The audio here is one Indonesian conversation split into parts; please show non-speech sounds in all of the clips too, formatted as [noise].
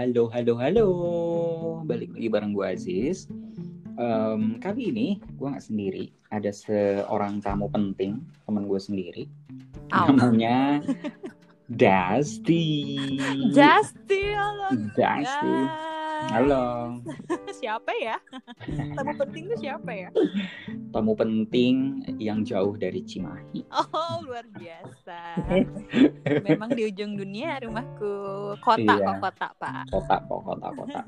Halo, halo, halo. Balik lagi bareng gue Aziz. Em, kali ini gue nggak sendiri. Ada seorang tamu penting, teman gue sendiri. Au. Namanya Dusty. Justy, halo. Dusty. Halo. [laughs] siapa ya? [laughs] Tamu penting tuh siapa ya? Tamu penting yang jauh dari Cimahi. Oh, luar biasa. [laughs] Memang di ujung dunia rumahku. Kota Iya. kok kota, Pak. Kota kok, kota, kota.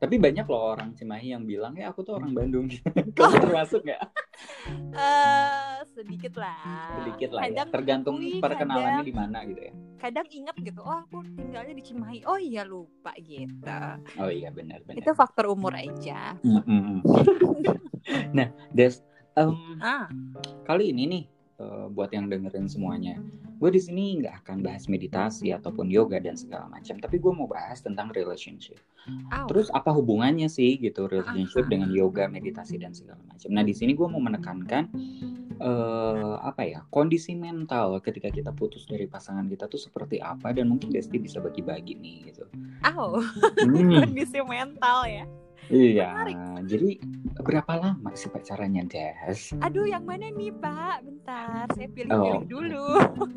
Tapi banyak loh orang Cimahi yang bilang, ya aku tuh orang Bandung. [laughs] Kamu termasuk nggak? Eh, sedikit lah. Sedikit lah ya. Tergantung wih, perkenalannya di mana gitu ya. Kadang inget gitu, oh aku tinggalnya di Cimahi. Oh iya lupa gitu. Oh iya benar-benar. Itu faktor umur aja. [laughs] Nah, Des, em, Ah, kali ini nih eh, buat yang dengerin semuanya, gue di sini nggak akan bahas meditasi ataupun yoga dan segala macam, tapi gue mau bahas tentang relationship. Terus apa hubungannya sih gitu relationship Ah. dengan yoga, meditasi dan segala macam. Nah di sini gue mau menekankan eh, apa ya kondisi mental ketika kita putus dari pasangan kita tuh seperti apa dan mungkin Desti bisa bagi-bagi nih gitu. Au. Hmm. [laughs] Kondisi mental ya. Iya, Menarik. jadi berapa lama sih pacarannya Des? Aduh, yang mana nih, Pak? Bentar, saya pilih-pilih Oh. dulu.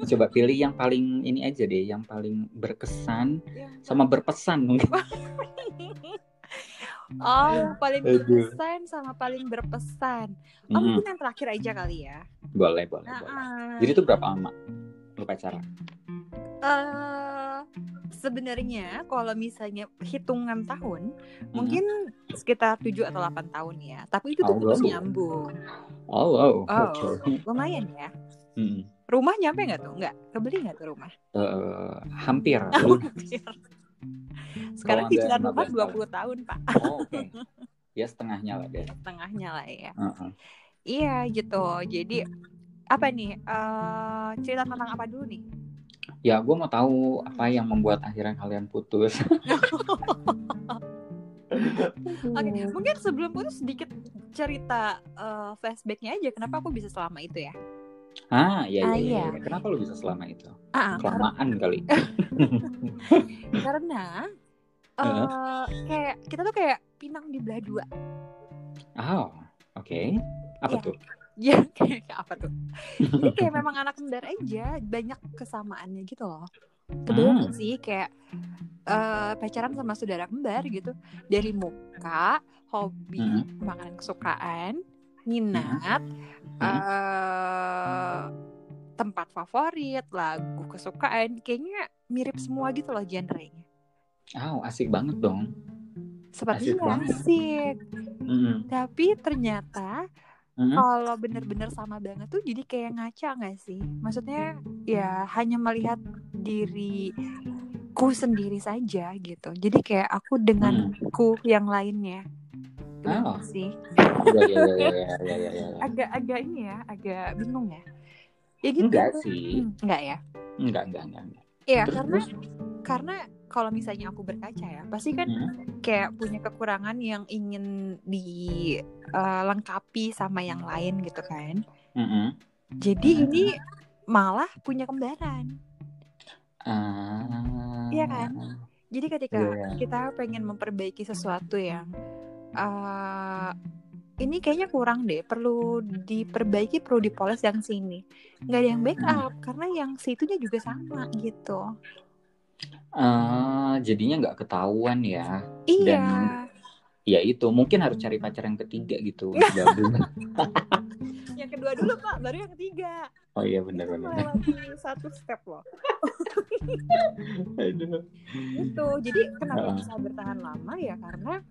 Coba pilih yang paling ini aja deh, yang paling berkesan Yang sama berpesan [laughs] mungkin. Oh, paling Aduh. berkesan sama paling berpesan. Oh, Mm-mm. mungkin yang terakhir aja kali ya. Boleh, boleh, Nah, boleh. ah. Jadi itu berapa lama lu pacaran? eh sebenarnya kalau misalnya hitungan tahun, Hmm. mungkin sekitar 7 atau 8 tahun ya. Tapi itu tuh Oh, putus wow. nyambung. Oh, wow, Oh, oke. lumayan ya. Mm-mm. Rumah nyampe nggak tuh? Nggak. Kebeli nggak tuh rumah? Eh, hampir. [laughs] Sekarang cicilan rumah 15 20 tahun, Pak. Oh, oke. Ya setengahnya lah deh. Tengahnya lah ya. Heeh. Iya gitu. Jadi apa nih? eh cerita tentang apa dulu nih? Ya, gue mau tahu apa yang membuat akhirnya kalian putus. [laughs] Oke, mungkin sebelum putus sedikit cerita eh, flashbacknya aja. Kenapa aku bisa selama itu ya? Ah, iya, Ah, iya, iya. iya. Kenapa lu bisa selama itu? Ah, Kelamaan kali. [laughs] karena eh kayak kita tuh kayak pinang di belah dua. Oh, oke. Apa Iya. tuh? Ya [laughs] kayak apa tuh? Jadi kayak [laughs] memang anak kembar aja, banyak kesamaannya gitu loh. Kebetulan Hmm. sih kayak eh, pacaran sama saudara kembar gitu dari muka, hobi, Hmm. makanan kesukaan, minat, eh tempat favorit, lagu kesukaan, kayaknya mirip semua gitu loh genrenya. Oh, asik banget dong. Sepertinya banget. asik, Mm-mm. tapi ternyata Mm-mm. kalau bener-bener sama banget tuh jadi kayak ngaca nggak sih? Maksudnya ya hanya melihat diriku sendiri saja gitu. Jadi kayak aku denganku yang lainnya. Gimana Oh. sih? Iya, iya, iya, iya. Agak-agak ini ya, agak bingung ya. Ya gitu. Enggak sih. Hmm, enggak ya? Enggak, enggak, enggak. Iya, karena terus? karena kalau misalnya aku berkaca ya, pasti kan Mm. kayak punya kekurangan yang ingin dilengkapi sama yang lain gitu kan. Mm-mm. Jadi ini malah punya kembaran. Ah. Iya kan? Jadi ketika Iya. kita pengen memperbaiki sesuatu yang eh ini kayaknya kurang deh, perlu diperbaiki, perlu dipoles yang sini. Nggak ada yang backup karena yang situnya juga sama gitu. Ah, jadinya nggak ketahuan ya. Iya. Dan- Ya itu, mungkin harus cari pacar yang ketiga gitu. [laughs] Yang kedua dulu Pak, baru yang ketiga. oh iya benar Itu benar. melewati satu step loh. [laughs] Aduh. Gitu. Jadi kenapa Heeh. bisa bertahan lama ya karena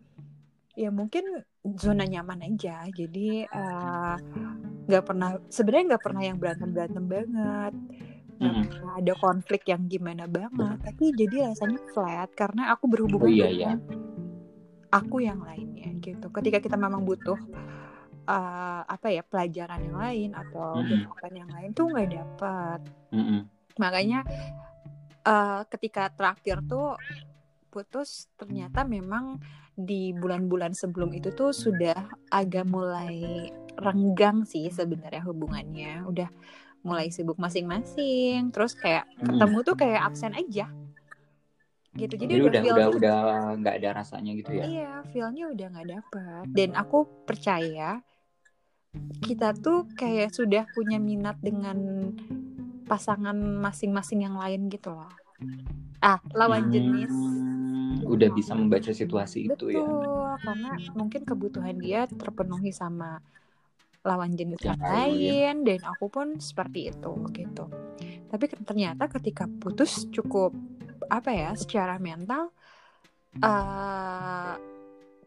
ya mungkin zona nyaman aja. Jadi eh, nggak pernah sebenarnya nggak pernah yang berantem berantem banget. Mm. pernah ada konflik yang gimana banget. Tapi jadi rasanya flat karena aku berhubungan Oh, iya, dengan aku yang lainnya gitu. Ketika kita memang butuh eh, apa ya pelajaran yang lain atau Mm. kehidupan yang lain tuh nggak dapat. Mm-mm. makanya eh, ketika terakhir tuh putus ternyata memang di bulan-bulan sebelum itu tuh sudah agak mulai renggang sih sebenarnya hubungannya udah mulai sibuk masing-masing terus kayak Mm. ketemu tuh kayak absen aja gitu jadi, jadi, udah udah feel-nya- udah nggak ada rasanya gitu ya Iya, feelnya udah nggak dapet. Dan aku percaya kita tuh kayak sudah punya minat dengan pasangan masing-masing yang lain gitu loh. Ah, lawan jenis. Hmm, udah bisa membaca situasi itu Betul, ya karena mungkin kebutuhan dia terpenuhi sama lawan jenis Yang yang lain, lain dan aku pun seperti itu gitu. Tapi ternyata ketika putus cukup apa ya secara mental eh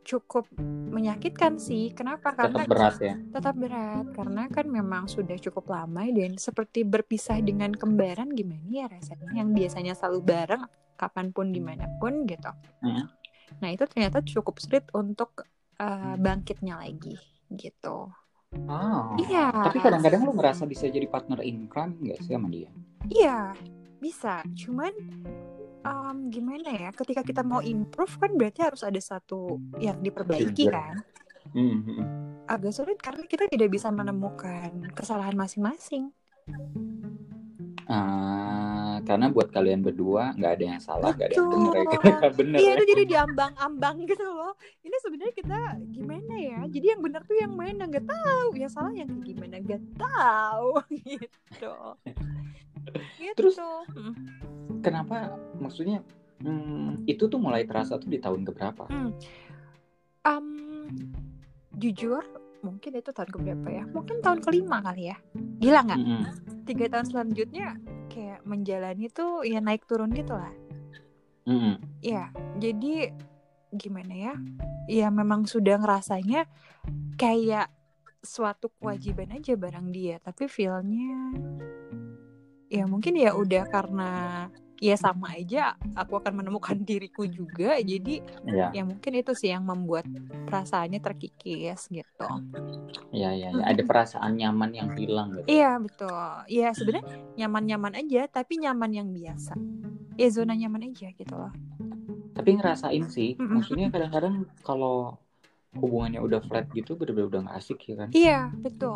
cukup menyakitkan sih. Kenapa? Karena tetap berat ya tetap berat karena kan memang sudah cukup lama dan seperti berpisah dengan kembaran gimana ya rasanya yang biasanya selalu bareng kapan pun di mana pun gitu. Hmm. Nah itu ternyata cukup sulit untuk uh, bangkitnya lagi gitu. Ah. Iya. Tapi kadang-kadang lu ngerasa bisa jadi partner in crime nggak sih sama dia? Iya bisa. Cuman um, gimana ya? Ketika kita mau improve kan berarti harus ada satu yang diperbaiki kan. Hmm, hmm. Agak sulit karena kita tidak bisa menemukan kesalahan masing-masing. Ah, karena buat kalian berdua nggak ada yang salah, nggak ada yang benar ya. Nggak bener Iya ya. itu jadi diambang-ambang gitu loh. Ini sebenarnya kita gimana ya? Jadi yang benar tuh yang mana nggak tahu, yang salah yang gimana nggak tahu [laughs] gitu. gitu. Terus- Hmm. Kenapa? Maksudnya hmm, itu tuh mulai terasa tuh di tahun keberapa? Em, jujur mungkin itu tahun keberapa ya? Mungkin tahun kelima kali ya. Gila nggak? Mm-mm. Tiga tahun selanjutnya menjalani tuh ya naik turun gitu lah. Mm-mm. Ya, jadi gimana ya? Ya memang sudah ngerasanya kayak suatu kewajiban aja bareng dia, tapi feel-nya ya mungkin ya udah karena ya sama aja aku akan menemukan [laughs] diriku juga. Jadi Iya, ya mungkin itu sih yang membuat perasaannya terkikis gitu. Iya, iya, iya. Ada perasaan nyaman yang hilang gitu. iya betul. Ya sebenarnya nyaman-nyaman aja tapi nyaman yang biasa. Ya zona nyaman aja gitu loh. Tapi ngerasain sih, maksudnya kadang-kadang kalau hubungannya udah flat gitu, bener-bener udah nggak asik ya kan? iya betul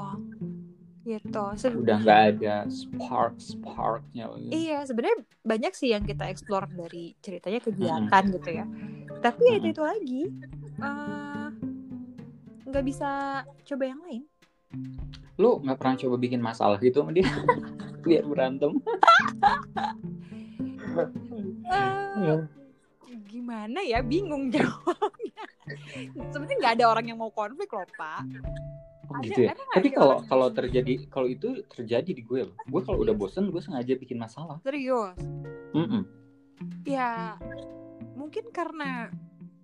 gitu Se- Udah nggak ada spark sparknya. gitu. Iya, sebenarnya banyak sih yang kita explore dari ceritanya kegiatan gitu ya. Tapi ya itu, Mm-mm. itu lagi eh, nggak bisa coba yang lain. Lu nggak pernah coba bikin masalah gitu sama dia? [laughs] Biar berantem. Eh, gimana ya? Bingung jawabnya. Sebenarnya nggak ada orang yang mau konflik loh, Pak. Oh, gitu ya. Tapi kalau kalau terjadi kalau itu terjadi di gue loh. Gue kalau udah bosen gue sengaja bikin masalah. Serius. Mm-mm. Ya, mungkin karena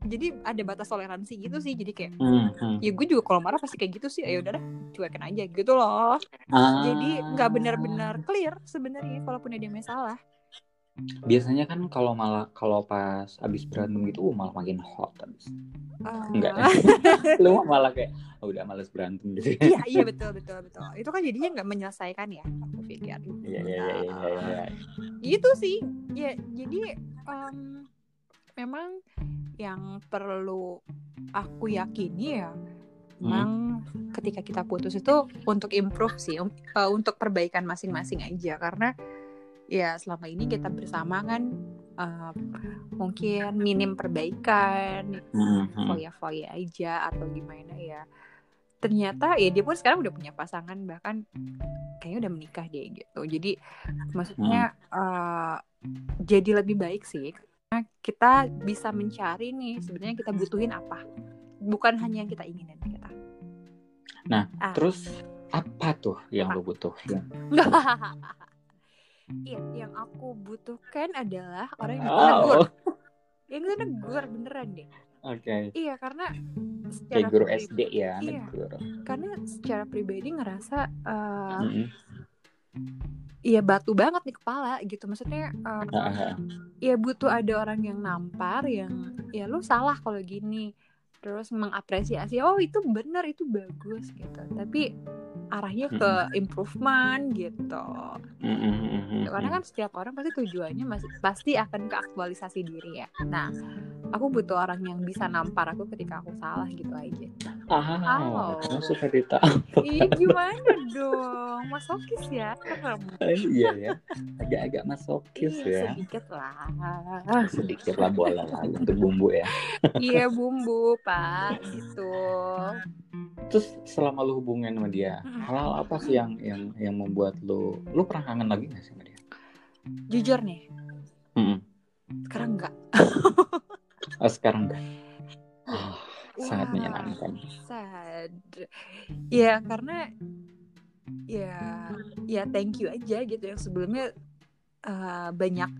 jadi ada batas toleransi gitu sih. Jadi kayak Mm, mm. ya gue juga kalau marah pasti kayak gitu sih. Ya udah dah, cuekin aja gitu loh. Ah. Jadi nggak benar-benar clear sebenarnya kalaupun ada masalah. Biasanya kan kalau malah kalau pas abis berantem gitu uh, malah makin hot abis. Ah, Enggak. [laughs] Lu malah kayak "Oh, udah males berantem gitu. iya iya betul betul betul. Itu kan jadinya nggak menyelesaikan ya aku pikir. Iya iya iya iya iya. Itu sih ya jadi em, memang yang perlu aku yakini ya. Memang ketika kita putus itu untuk improve sih, um- eh, untuk perbaikan masing-masing aja karena ya selama ini kita bersama kan eh, mungkin minim perbaikan, Mm, mm. foya-foya aja atau gimana ya ternyata ya dia pun sekarang udah punya pasangan bahkan kayaknya udah menikah deh gitu jadi maksudnya eh, jadi lebih baik sih karena kita bisa mencari nih sebenarnya kita butuhin apa bukan hanya yang kita inginin kita Nah, Ah. Terus apa tuh yang lu butuhin? [laughs] Iya, yang aku butuhkan adalah orang yang bisa negur. Oh, [laughs] Yang bisa negur beneran deh. oke. Iya, karena secara Kayak guru pribadi- SD ya, Iya. negur. Karena secara pribadi ngerasa eh, Mm-mm. Iya batu banget nih kepala gitu maksudnya ah. ya butuh ada orang yang nampar yang ya lu salah kalau gini terus mengapresiasi oh itu benar itu bagus gitu tapi arahnya ke improvement gitu. Karena kan setiap orang pasti tujuannya masih pasti akan ke aktualisasi diri ya. Nah aku butuh orang yang bisa nampar aku ketika aku salah gitu aja Ah, kamu suka ditampar. Ih, gimana dong? Masokis ya? Serem. iya ya, agak-agak masokis Iya, ya. sedikit lah. Sedikit lah boleh lah untuk bumbu ya. iya, bumbu, Pak. Gitu. Terus selama lu hubungan sama dia, Mm-mm. hal apa sih yang yang yang membuat lu lu pernah kangen lagi gak sih sama dia? Jujur nih, Mm-mm. sekarang enggak. Oh, sekarang enggak. [laughs] Sangat Wah, menyenangkan. Sad. Ya, karena ya ya thank you aja gitu yang sebelumnya eh, banyak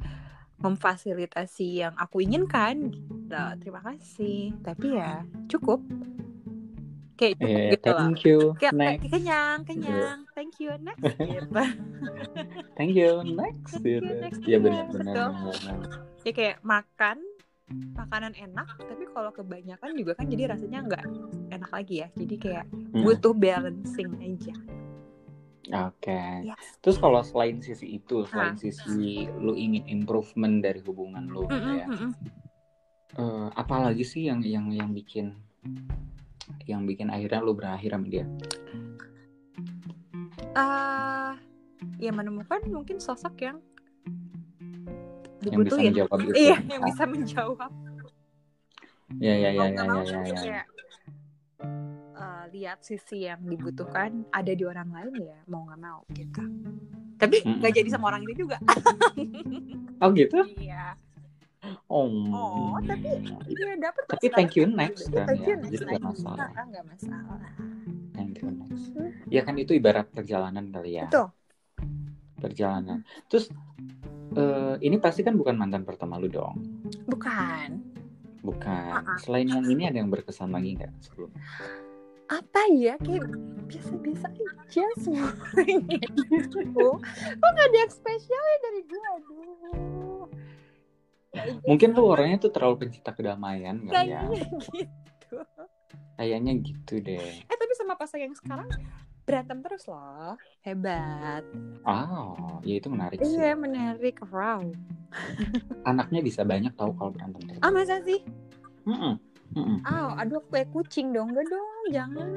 memfasilitasi yang aku inginkan. Gitu. Terima kasih. Tapi ya cukup. Kayak cukup Eh, gitu thank you. Kayak Next. kayak kenyang, kenyang. Thank you next. Gitu. [laughs] Thank you. Next. Thank you, gitu. next. Iya Iya, benar-benar. ya kayak makan makanan enak tapi kalau kebanyakan juga kan jadi rasanya nggak enak lagi ya jadi kayak Mm. butuh balancing aja Oke. Yes. Terus kalau selain sisi itu, selain sisi lu ingin improvement dari hubungan lu gitu Mm-mm, ya. mm-mm. eh, apa lagi sih yang yang yang bikin yang bikin akhirnya lu berakhir sama dia? Ah, ya menemukan mungkin sosok yang Yang bisa dibutuhin menjawab [laughs] itu. iya yang bisa menjawab Ya ya ya mau ya nggak ya ya. ya. kayak eh, lihat sisi yang dibutuhkan ada di orang lain ya mau nggak mau gitu tapi nggak jadi sama orang itu juga [laughs] Oh gitu? iya Oh. Oh, tapi dia dapet kok Tapi thank you sekarang. next Iya, kan thank ya. you next Jadi nggak masalah. Ah, nggak masalah Thank you next. Hmm. Ya kan itu ibarat perjalanan kali ya. Betul. Perjalanan. Terus eh, ini pasti kan bukan mantan pertama lu dong. bukan Bukan. Ah. Selain yang ini ada yang berkesan lagi nggak sebelumnya? apa ya kayak biasa-biasa aja semuanya [laughs] oh kok nggak ada yang spesialnya dari gue aduh Mungkin lu orangnya tuh terlalu pencinta kedamaian kali ya. kayaknya gitu Kayaknya gitu deh. eh tapi sama pasangan yang sekarang berantem terus loh hebat Oh, ya itu menarik sih. iya menarik wow Anaknya bisa banyak tahu kalau berantem terus. ah masa sih Mm-mm, mm-mm. ah aduh aku kayak kucing dong enggak dong jangan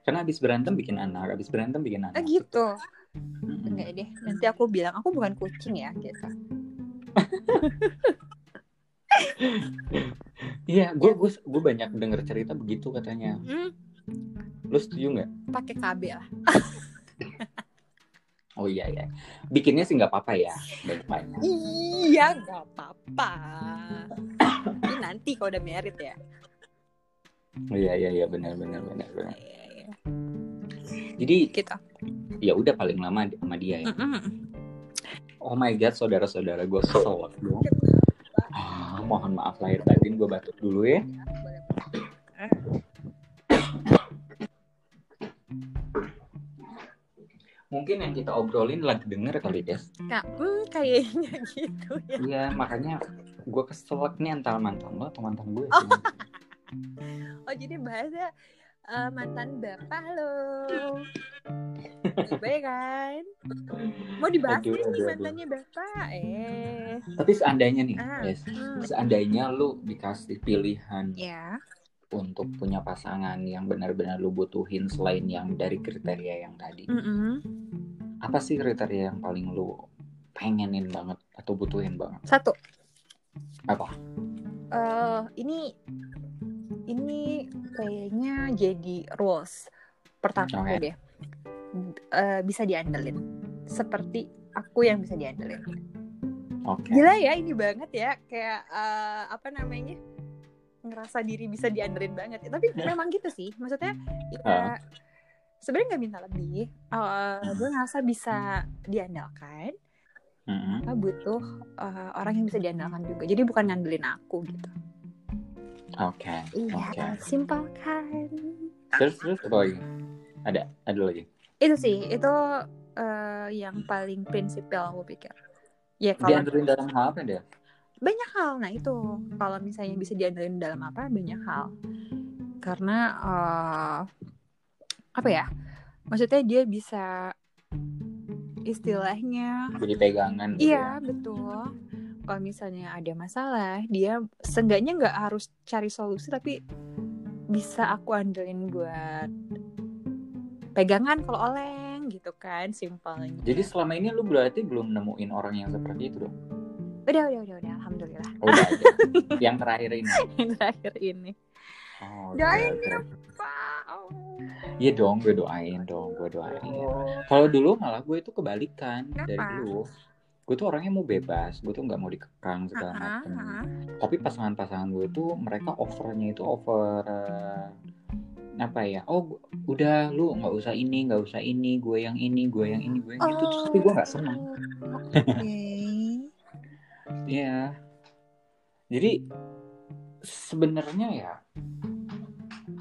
Karena habis berantem bikin anak, habis berantem bikin anak. ah gitu Mm-mm. enggak deh nanti aku bilang aku bukan kucing ya gitu [laughs] Iya, gue gue gue banyak denger cerita begitu katanya. hmm, Lu setuju nggak? pakai KB lah [laughs] Oh iya ya. Bikinnya sih nggak apa-apa ya, banyak banyak. iya nggak apa-apa tapi nanti kalau udah merit ya Oh, iya iya iya benar benar benar benar. Iya, iya. Jadi gitu ya udah paling lama sama dia ya. Mm-mm. Oh my god, saudara-saudara gue kesel dong. Mohon maaf lahir batin gue batuk dulu ya. Mungkin yang kita obrolin lagi denger kali Des. Nah, hmm, kayaknya gitu ya Iya makanya gue kesel nih antara mantan lo atau mantan gue. Oh. oh jadi bahasa eh, mantan bapak lo baik kan mau dibahas Aduh, nih aduh, aduh. mantannya bapak eh Tapi seandainya nih, Ah, Des, hmm. seandainya lu dikasih pilihan ya untuk punya pasangan yang benar-benar lu butuhin selain yang dari kriteria yang tadi, Mm-mm. apa sih kriteria yang paling lu pengenin banget atau butuhin banget? satu Apa? eh ini ini kayaknya jadi rules pertama Oke. deh. Eh, bisa diandelin. Seperti aku yang bisa diandelin. Oke. gila ya ini banget ya. Kayak eh, apa namanya? Ngerasa diri bisa diandelin banget. Tapi [laughs] memang gitu sih. Maksudnya ya Ah. sebenarnya nggak minta lebih. Eh, gue ngerasa bisa diandalkan. Mm-mm. apa butuh eh, orang yang bisa diandalkan juga. Jadi bukan ngandelin aku gitu Oke. iya Oke. simpel kan Terus terus apa lagi? Ada ada lagi. itu sih itu eh, yang paling prinsipil aku pikir ya kalau Diandelin dalam hal apa deh? banyak hal nah itu kalau misalnya bisa diandelin dalam apa banyak hal karena eh, apa ya maksudnya dia bisa istilahnya Jadi pegangan. gitu iya ya. betul kalau misalnya ada masalah dia seenggaknya nggak harus cari solusi tapi bisa aku andelin buat pegangan kalau oleng gitu kan simpelnya Jadi selama ini lu berarti belum nemuin orang yang seperti itu dong? udah udah udah udah alhamdulillah Oh, udah ada. [laughs] yang terakhir ini. yang terakhir ini Oh, Doain ya, oke. Pak. Iya dong, gue doain dong, gue doain. Kalau dulu malah gue itu kebalikan dari Kenapa? dulu. Gue tuh orangnya mau bebas, gue tuh nggak mau dikekang segala Ah, macam. ah. Tapi pasangan-pasangan gue tuh mereka overnya itu over eh, apa ya? Oh, udah lu nggak usah ini, nggak usah ini, gue yang ini, gue yang ini, gue yang itu. Terus tapi gue nggak senang. Oh, Oke. [laughs] Iya. Jadi sebenarnya ya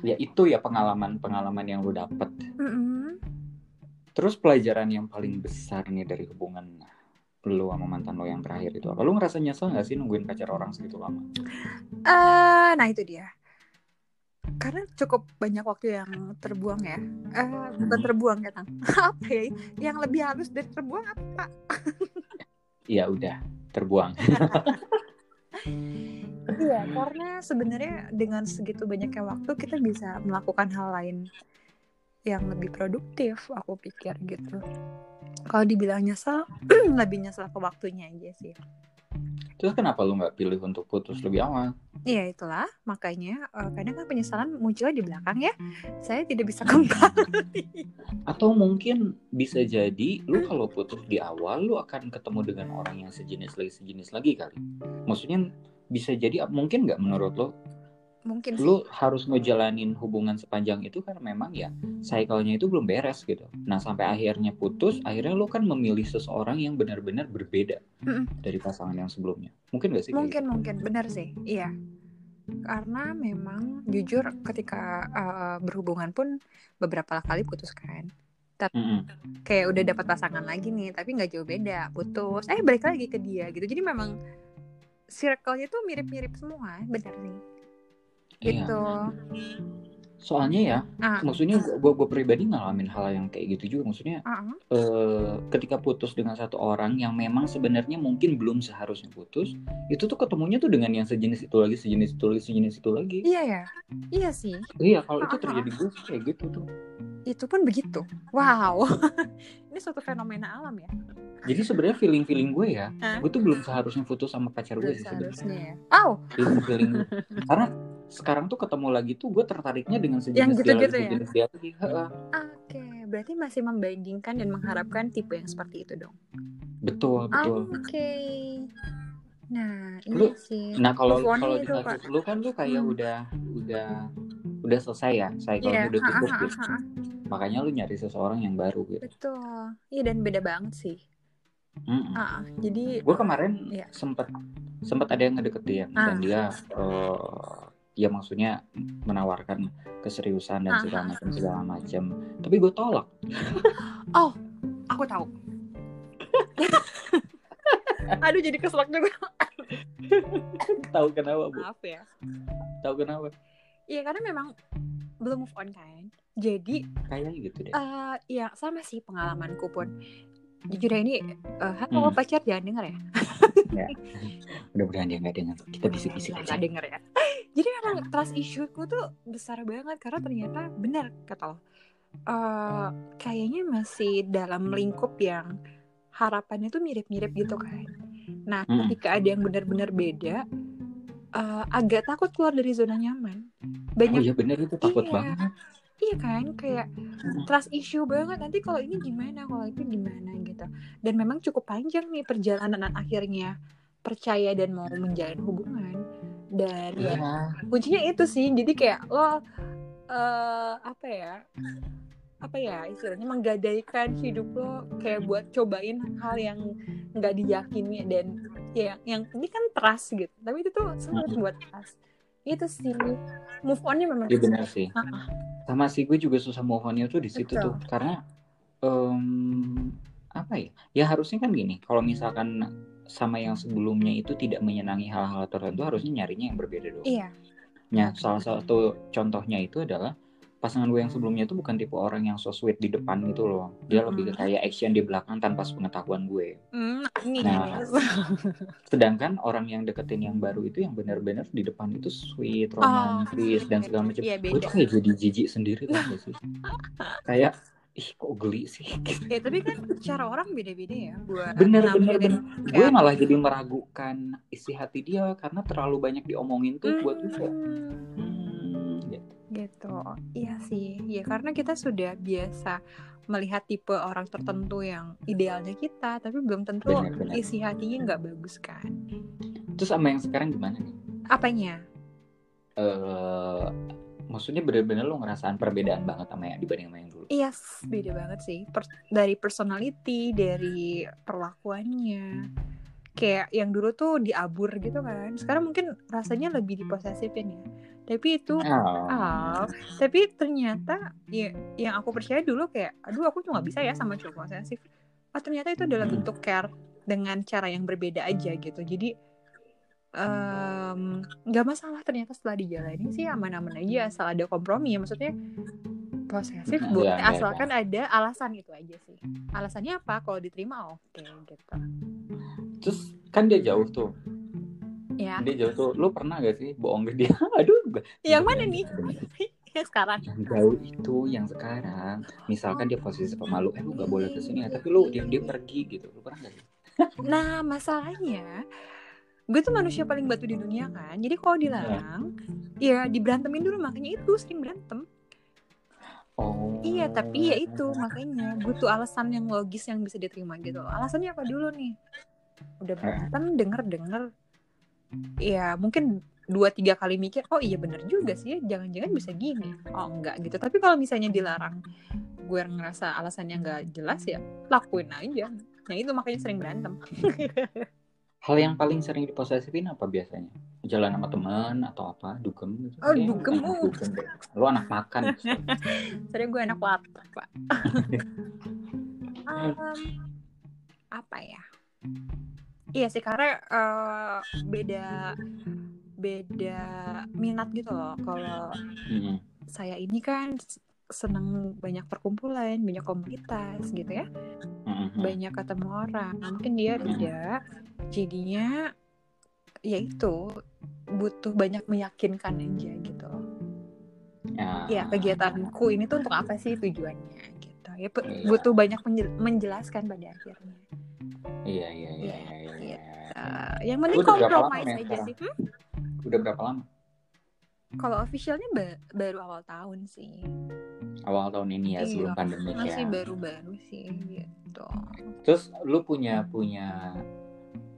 ya itu ya pengalaman-pengalaman yang lu dapet. Mm-mm. Terus pelajaran yang paling besar nih dari hubungan lu sama mantan lo yang terakhir itu apa? Lu ngerasa nyesel gak sih nungguin pacar orang segitu lama? Eh, nah itu dia. Karena cukup banyak waktu yang terbuang ya. Eh, bukan Hmm. terbuang ya, Tang. [laughs] apa ya? Yang lebih halus dari terbuang apa? Ya udah, terbuang. Iya, karena sebenarnya dengan segitu banyaknya waktu kita bisa melakukan hal lain yang lebih produktif, aku pikir gitu. Kalau dibilang nyesel, [clears throat] lebih nyesel ke waktunya aja sih. Terus kenapa lu nggak pilih untuk putus lebih awal? Iya itulah, makanya eh, kadang kan penyesalan munculnya di belakang ya. Saya tidak bisa [laughs] kembali. Atau mungkin bisa jadi lu kalau putus di awal lu akan ketemu dengan orang yang sejenis lagi sejenis lagi kali. Maksudnya bisa jadi mungkin nggak menurut lo Mungkin sih. lu harus ngejalanin hubungan sepanjang itu kan memang ya cycle-nya itu belum beres gitu. Nah sampai akhirnya putus, akhirnya lu kan memilih seseorang yang benar-benar berbeda Mm-mm. dari pasangan yang sebelumnya. Mungkin gak sih? Mungkin mungkin benar sih, iya. Karena memang jujur ketika eh, berhubungan pun beberapa kali putus kan. gitu? Mm-mm. Kayak udah dapat pasangan lagi nih, tapi nggak jauh beda, putus. Eh balik lagi ke dia gitu. Jadi memang circle-nya tuh mirip-mirip semua, benar sih. Iya. Gitu. Soalnya ya, Ah, maksudnya gua, gua pribadi ngalamin hal yang kayak gitu juga. Maksudnya ah. eh, ketika putus dengan satu orang yang memang sebenarnya mungkin belum seharusnya putus, itu tuh ketemunya tuh dengan yang sejenis itu lagi, sejenis itu lagi, sejenis itu lagi. Iya ya, iya sih. Iya, kalau itu Ah, terjadi gue kayak gitu tuh. Itu pun begitu. Wow, [laughs] ini suatu fenomena alam ya. Jadi sebenarnya feeling feeling gue ya, Hah? gue tuh belum seharusnya putus sama pacar gue sih sebenarnya. ya. Oh, Feeling feeling karena sekarang tuh ketemu lagi tuh gue tertariknya dengan sejenis Yang dia gitu-gitu lagi, ya? sejenis dia lagi. Oke. Berarti masih membandingkan dan mengharapkan tipe yang seperti itu dong. Betul betul. Oke. Nah, Lu- iya sih. Nah kalau kalau itu, di kasus lu kan lu kayak Hmm. udah udah udah selesai ya, cycle-nya Iya, udah ha, gitu. Makanya lu nyari seseorang yang baru gitu. betul. Iya dan beda banget sih. Mm-mm. Ah, ah. jadi gue kemarin Iya. sempet sempet ada yang ngedeketin Ah. dan dia eh, ya maksudnya menawarkan keseriusan dan segala macam segala macam tapi gue tolak [laughs] aku tahu. [laughs] Aduh jadi keselak juga. [laughs] tahu kenapa bu Maaf ya. tahu kenapa Iya karena memang belum move on kan. Jadi kayaknya gitu deh eh ya sama sih pengalamanku pun. Jujur ya ini eh halo Hmm. pacar jangan denger ya. mudah-mudahan dia nggak dengar kita bisik-bisik Nggak aja denger ya. Jadi memang trust issue-ku tuh besar banget karena ternyata benar kata lo. Eh kayaknya masih dalam lingkup yang harapannya tuh mirip-mirip gitu kan. Nah, Mm. ketika ada yang benar-benar beda, eh, agak takut keluar dari zona nyaman. oh Banyak iya bener itu takut Iya. banget Iya kan, kayak trust issue banget. Nanti kalau ini gimana, kalau itu gimana gitu. Dan memang cukup panjang nih perjalanan akhirnya percaya dan mau menjalin hubungan. Dan ya, Iya. kuncinya itu sih. Jadi kayak lo eh apa ya? Apa ya istilahnya menggadaikan hidup lo kayak buat cobain hal yang nggak diyakini dan ya yang ini kan trust gitu. Tapi itu tuh sulit buat trust. Itu sih move onnya memang Iya benar sih Ah, sama sih gue juga susah move on-nya tuh di situ tuh karena em, apa ya ya harusnya kan gini kalau misalkan sama yang sebelumnya itu tidak menyenangi hal-hal tertentu harusnya nyarinya yang berbeda dong. Iya. Nah, salah satu contohnya itu adalah pasangan gue yang sebelumnya tuh bukan tipe orang yang so sweet di depan gitu loh. Dia Mm-mm. lebih kayak action di belakang tanpa pengetahuan gue. Hmm, ini Nah. [laughs] sedangkan orang yang deketin yang baru itu yang benar-benar di depan itu sweet romantis dan segala macam. Iya, gue tuh kayak jadi jijik sendiri tuh sih? [laughs] Kayak ih kok geli sih? Gitu. ya tapi kan cara orang beda-beda ya buat bener bener bener. gue kayak- malah jadi meragukan isi hati dia karena terlalu banyak diomongin tuh buat gue. Hmm, hmm, gitu. gitu. Iya sih. Ya karena kita sudah biasa melihat tipe orang tertentu yang idealnya kita tapi belum tentu Benar, benar. isi hatinya nggak bagus kan. Terus sama yang sekarang gimana nih? Apanya? Eh maksudnya bener-bener lo ngerasain perbedaan banget sama yang dibanding sama yang dulu Iya, yes, beda banget sih. Per- dari personality, dari perlakuannya. Kayak yang dulu tuh diabur gitu kan. Sekarang mungkin rasanya lebih diposesifin ya. Tapi itu Ah, ah, tapi ternyata ya, yang aku percaya dulu kayak, aduh aku tuh nggak bisa ya sama cowok posesif. Oh ternyata itu adalah Hmm. bentuk care dengan cara yang berbeda aja gitu. Jadi em, nggak masalah ternyata setelah dijalani sih aman-aman aja asal ada kompromi. Ya maksudnya posesif Iya, boleh iya, asalkan ada alasan itu aja sih. Alasannya apa? Kalau diterima oke gitu. Terus kan dia jauh tuh. Ya dia jauh tuh. Lo pernah gak sih bohong ke dia? [laughs] Aduh yang mana nih? [laughs] yang sekarang. Yang jauh itu yang sekarang. Misalkan dia posisi sama lu eh lu gak boleh ke sini ya tapi lu diam diam pergi gitu. Lu pernah gak sih? Nah masalahnya gue tuh manusia paling batu di dunia kan jadi kalau dilarang ya diberantemin dulu makanya itu sering berantem oh Iya, tapi ya itu makanya butuh alasan yang logis yang bisa diterima gitu. Alasannya apa dulu nih? Udah berantem, denger-denger. Ya mungkin dua tiga kali mikir, oh iya bener juga sih, ya, jangan-jangan bisa gini. Oh enggak gitu. Tapi kalau misalnya dilarang, gue ngerasa alasannya nggak jelas ya, lakuin aja. Nah itu makanya sering berantem. [laughs] hal yang paling sering diposesifin apa biasanya jalan sama teman atau apa dugem gitu Oh, dugem, anak uh. dugem deh. lu anak makan [laughs] Sorry gue enak lapar, Pak. [laughs] Em, apa ya? Iya sih karena eh, beda beda minat gitu loh. Kalau Mm-mm. saya ini kan seneng banyak perkumpulan, banyak komunitas gitu ya, Mm-mm. banyak ketemu orang. Mungkin dia beda, jadinya ya itu butuh banyak meyakinkan aja gitu. ya, ya kegiatanku ini tuh untuk apa sih tujuannya gitu ya Iya. butuh banyak menjel- menjelaskan pada akhirnya iya iya iya Iya, iya. Eh, yang penting kompromis nih aja sekarang? sih Hmm? udah berapa lama kalau officialnya ba- baru awal tahun sih awal tahun ini ya Iya, sebelum pandemi masih ya. baru-baru sih gitu. Terus lu punya punya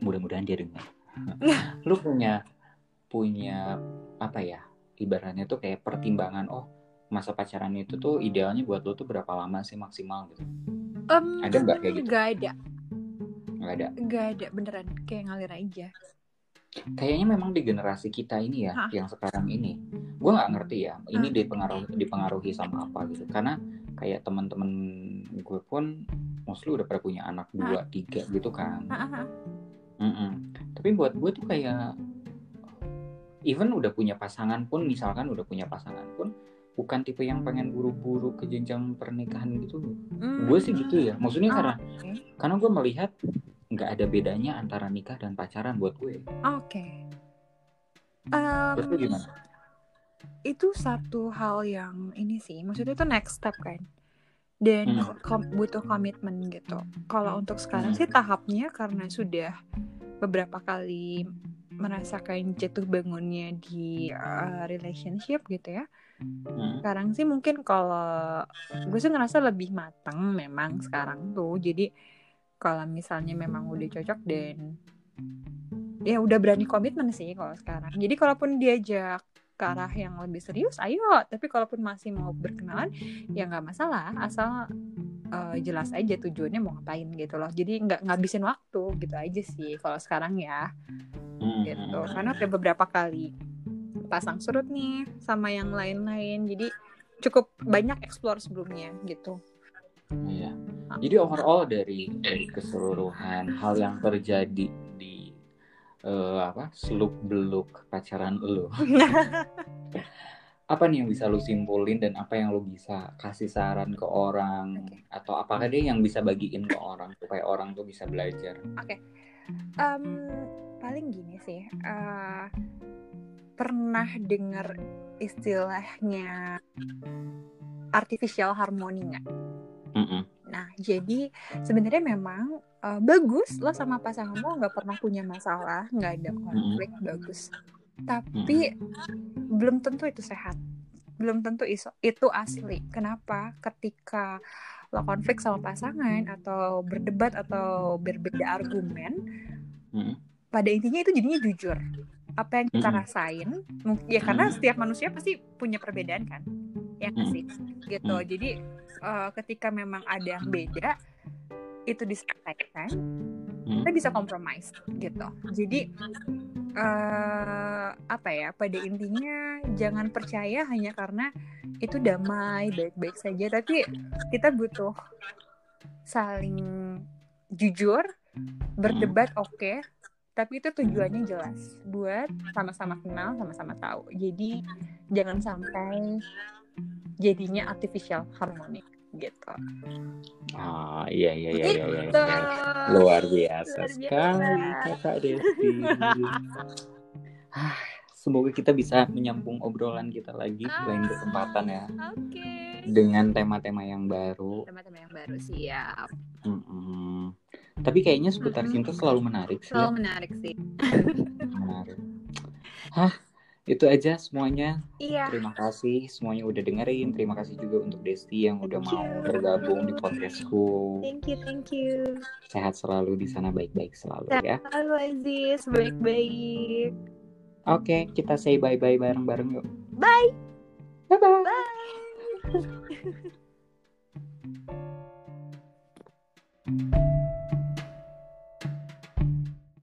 mudah-mudahan dia dengar [laughs] lu punya punya apa ya ibaratnya tuh kayak pertimbangan oh masa pacaran itu tuh idealnya buat lu tuh berapa lama sih maksimal gitu? Em, Ada nggak kayak gitu? nggak ada. Nggak ada? Nggak ada beneran kayak ngalir aja kayaknya memang di generasi kita ini ya Hah? yang sekarang ini gue nggak ngerti ya ini Hah? dipengaruhi dipengaruhi sama apa gitu karena kayak teman-teman gue pun mostly udah pada punya anak dua tiga gitu kan ah. Mm-mm. tapi buat gue tuh kayak even udah punya pasangan pun misalkan udah punya pasangan pun bukan tipe yang pengen buru-buru ke jenjang pernikahan gitu Hmm. gue sih gitu ya maksudnya Ah, karena oke. karena gue melihat nggak ada bedanya antara nikah dan pacaran buat gue. Oke. Terus lu gimana? itu satu hal yang ini sih maksudnya itu next step kan? Dan Hmm. kom- butuh komitmen gitu. Kalau untuk sekarang sih tahapnya karena sudah beberapa kali merasakan jatuh bangunnya di uh, relationship gitu ya. Hmm. sekarang sih mungkin kalau gue sih ngerasa lebih matang memang sekarang tuh. Jadi kalau misalnya memang udah cocok dan ya udah berani komitmen sih kalau sekarang. Jadi kalaupun diajak ke arah yang lebih serius ayo. Tapi kalaupun masih mau berkenalan ya nggak masalah. Asal eh, jelas aja tujuannya mau ngapain gitu loh. Jadi nggak ngabisin waktu gitu aja sih kalau sekarang ya. Hmm. gitu karena udah beberapa kali pasang surut nih sama yang lain-lain. Jadi cukup banyak explore sebelumnya gitu. Iya. Jadi overall dari dari keseluruhan hal yang terjadi di eh, apa seluk beluk pacaran lo, [laughs] apa nih yang bisa lu simpulin dan apa yang lu bisa kasih saran ke orang Oke. atau apakah dia yang bisa bagiin ke orang supaya orang tuh bisa belajar Em, paling gini sih eh, pernah dengar istilahnya artificial harmony nggak? Mm-mm. Nah, jadi sebenarnya memang uh, bagus lo sama pasangan lo nggak pernah punya masalah, nggak ada konflik, bagus. Tapi belum tentu itu sehat, belum tentu iso, itu asli. Kenapa? Ketika lo konflik sama pasangan atau berdebat atau berbeda argumen, Mm-mm. pada intinya itu jadinya jujur. Apa yang kita Mm-mm. rasain, ya karena Mm-mm. setiap manusia pasti punya perbedaan kan, ya sih, gitu. Jadi eh, ketika memang ada yang beda, itu disampaikan, Mm. kita bisa compromise, gitu. Jadi eh apa ya? Pada intinya jangan percaya hanya karena itu damai, baik-baik saja, tapi kita butuh saling jujur, berdebat oke, tapi itu tujuannya jelas buat sama-sama kenal, sama-sama tahu. Jadi jangan sampai jadinya artificial harmony gitu. ah iya iya iya iya, iya, Gitu. luar biasa Luar biasa. sekali kakak Desti Ah, semoga kita bisa menyambung obrolan kita lagi Ah. lain kesempatan ya Oke. dengan tema-tema yang baru Teman-teman yang baru siap. Mm-mm. tapi kayaknya seputar Mm-mm. cinta selalu menarik sih ya. Selalu menarik sih. [laughs] menarik hah itu aja semuanya Iya. terima kasih semuanya udah dengerin terima kasih juga untuk Desti yang udah Thank mau you. bergabung di podcastku Thank you, thank you. sehat selalu di sana baik-baik selalu ya Halo Aziz, baik-baik. Oke, kita say bye-bye bareng-bareng yuk. Bye. Bye-bye. Bye. [laughs]